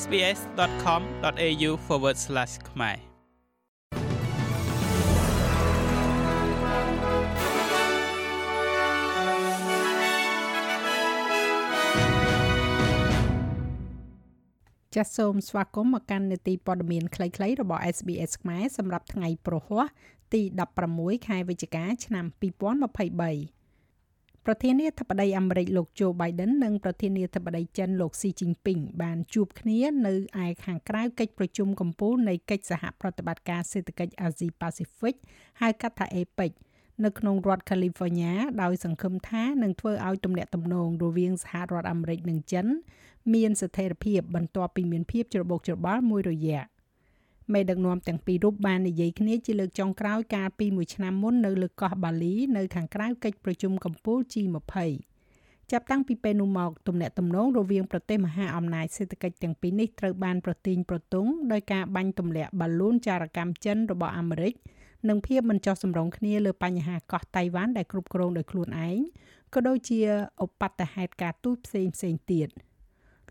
sbs.com.au/ ខ្មែរចាសសូមស្វាគមន៍មកកាន់នេតិព័ត៌មានខ្លីៗរបស់ SBS ខ្មែរសម្រាប់ថ្ងៃប្រហ័សទី16ខែវិច្ឆិកាឆ្នាំ2023 ប្រធានាធិបតីអាមេរិកលោក Joe Biden និងប្រធានាធិបតីចិនលោក Xi Jinping បានជួបគ្នានៅឯខាងក្រៅកិច្ចប្រជុំកំពូលនៃកិច្ចសហប្រតិបត្តិការសេដ្ឋកិច្ចអាស៊ីប៉ាស៊ីហ្វិកហៅកាត់ថា APEC នៅក្នុងរដ្ឋ California ដោយសង្ឃឹមថានឹងធ្វើឲ្យទំនាក់ទំនងរវាងសហរដ្ឋអាមេរិកនិងចិន មានស្ថិរភាពបន្ទាប់ពីមានភាពច្របូកច្របល់មួយរយៈ មេដឹកនាំទាំងពីររូបបាននិយាយគ្នាជាលើកចុងក្រោយកាលពីមួយឆ្នាំមុននៅលើកោះបាលីនៅខាងក្រៅកិច្ចប្រជុំកំពូល G20 ចាប់តាំងពីពេលនោះមកទំនាក់ទំនងរវាងប្រទេសមហាអំណាចសេដ្ឋកិច្ចទាំងពីរនេះត្រូវបានប្រទីងប្រទង់ដោយការបាញ់ទម្លាក់បាឡូនចារកម្មចិនរបស់អាមេរិកនិងភាពមិនចុះសម្រុងគ្នាលើបញ្ហាកោះតៃវ៉ាន់ដែលគ្រប់គ្រងដោយខ្លួនឯងក៏ដូចជាឧបតហេតុការទូតផ្សេងផ្សេងទៀត។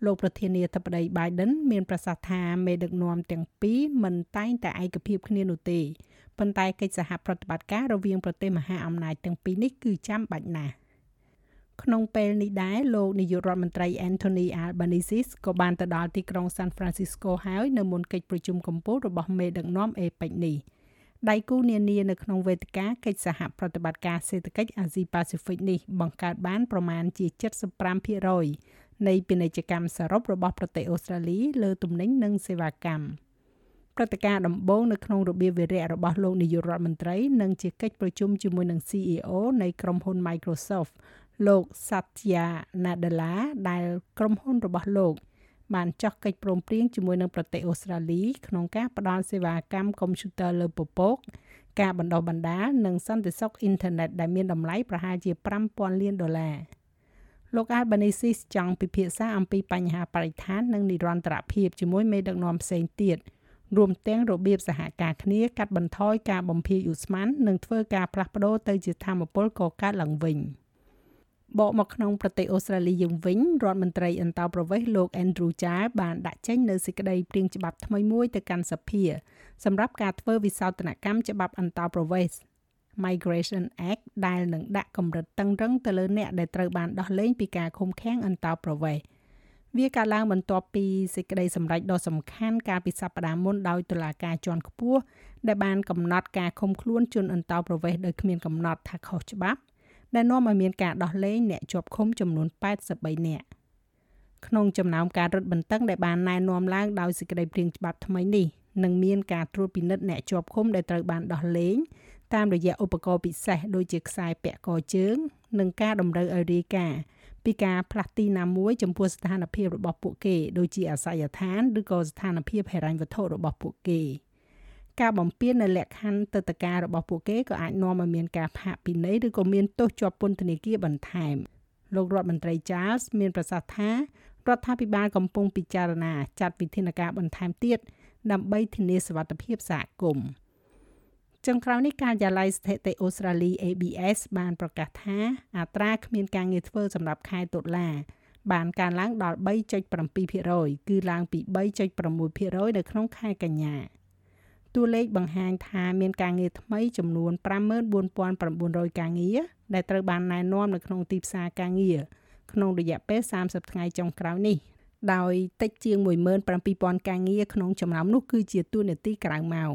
លោកប្រធានាធិបតី Biden មានប្រសាសន៍ថាមេដឹកនាំទាំងពីរមិនតែងតែឯកភាពគ្នានោះទេប៉ុន្តែកិច្ចសហប្រតិបត្តិការរវាងប្រទេសមហាអំណាចទាំងពីរនេះគឺចាំបាច់ណាស់ក្នុងពេលនេះដែរលោកនាយករដ្ឋមន្ត្រី Anthony Albanese ក៏បានទៅដល់ទីក្រុង San Francisco ហើយនៅមុនកិច្ចប្រជុំកំពូលរបស់មេដឹកនាំ APEC នេះដៃគូនានានៅក្នុងវេទិកាកិច្ចសហប្រតិបត្តិការសេដ្ឋកិច្ចអាស៊ីប៉ាស៊ីហ្វិកនេះបង្កើតបានប្រមាណជា75% នៃពាណិជ្ជកម្មសរុបរបស់ប្រទេសអូស្ត្រាលីលើទំនិញនិងសេវាកម្មព្រឹត្តិការណ៍ដំបូងនៅក្នុងរបៀបវិរៈរបស់លោកនាយករដ្ឋមន្ត្រីនិងជាកិច្ចប្រជុំជាមួយនឹង CEO នៃក្រុមហ៊ុន Microsoft លោក Satya Nadella ដែលក្រុមហ៊ុនរបស់លោកបានចោះកិច្ចព្រមព្រៀងជាមួយនឹងប្រទេសអូស្ត្រាលីក្នុងការផ្តល់សេវាកម្មកុំព្យូទ័រលើពពក ការបណ្ដុះបណ្ដាលនិងសន្តិសុខអ៊ីនធឺណិតដែលមានតម្លៃប្រហែលជា5000លានដុល្លារ។ លោក Albanese ចង់ពិភាក្សាអំពីបញ្ហាបរិស្ថាននិងនិរន្តរភាពជាមួយមេដឹកនាំផ្សេងទៀតរួមទាំងរបៀបសហការគ្នាកាត់បន្ថយការបំភាយឧស្ម័ននិងធ្វើការផ្លាស់ប្ដូរទៅជាធម្មពលកកើតឡើងវិញបកមកក្នុងប្រទេសអូស្ត្រាលីយើងវិញរដ្ឋមន្ត្រីអន្តរប្រវេសន៍លោក Andrew Char បានដាក់ចេញនូវសេចក្តីព្រាងច្បាប់ថ្មីមួយទៅកាន់សភាសម្រាប់ការធ្វើវិសោធនកម្មច្បាប់អន្តរប្រវេសន៍ Migration Act ដែលនឹងដាក់កម្រិតតឹងរឹងទៅលើអ្នកដែលត្រូវបានដោះលែងពីការឃុំឃាំងអន្តោប្រវេសន៍វាកើតឡើងបន្ទាប់ពីសេចក្តីសម្រេចដ៏សំខាន់កាលពីសប្តាហ៍មុនដោយតុលាការជាន់ខ្ពស់ដែលបានកំណត់ការឃុំខ្លួនជនអន្តោប្រវេសន៍ដោយគ្មានកំណត់ថាខុសច្បាប់ដែលនាំឲ្យមានការដោះលែងអ្នកជាប់ឃុំចំនួន83នាក់ក្នុងចំណោមការរឹតបន្តឹងដែលបានណែនាំឡើងដោយសេចក្តីព្រាងច្បាប់ថ្មីនេះនឹងមានការត្រួតពិនិត្យអ្នកជាប់ឃុំដែលត្រូវបានដោះលែង តាមរយៈឧបករណ៍ពិសេសដូចជាខ្សែពាក់កជើង និងការតម្រូវឲ្យរាយការណ៍ពីការផ្លាស់ទីណាមួយចំពោះស្ថានភាពរបស់ពួកគេដូចជាអាសយដ្ឋានឬក៏ស្ថានភាពហិរញ្ញវត្ថុរបស់ពួកគេការបំពេញនៅលក្ខខណ្ឌទឹកតការរបស់ពួកគេក៏អាចនាំឲ្យមានការផាកពិន័យឬក៏មានទោសជាប់ពន្ធនាគារបន្ថែមលោករដ្ឋមន្ត្រី Charles មានប្រសាសន៍ថារដ្ឋាភិបាលកំពុងពិចារណាចាត់វិធានការបន្ថែមទៀតដើម្បីធានាសុវត្ថិភាពសហគមន៍ ចុងក្រោយនេះការិយាល័យស្ថិតិអូស្ត្រាលី ABS បានប្រកាសថាអត្រាគ្មានការងារធ្វើសម្រាប់ខែតុលាបានកើនឡើងដល់3.7%គឺឡើងពី3.6%នៅក្នុងខែកញ្ញាតួលេខបង្ហាញថាមានការងារថ្មីចំនួន54,900ការងារដែលត្រូវបានណែនាំនៅក្នុងទីផ្សារការងារក្នុងរយៈពេល30ថ្ងៃចុងក្រោយនេះដោយតិចជាង17,000ការងារក្នុងចំណោមនោះគឺជាតួនាទីក្រៅម៉ោង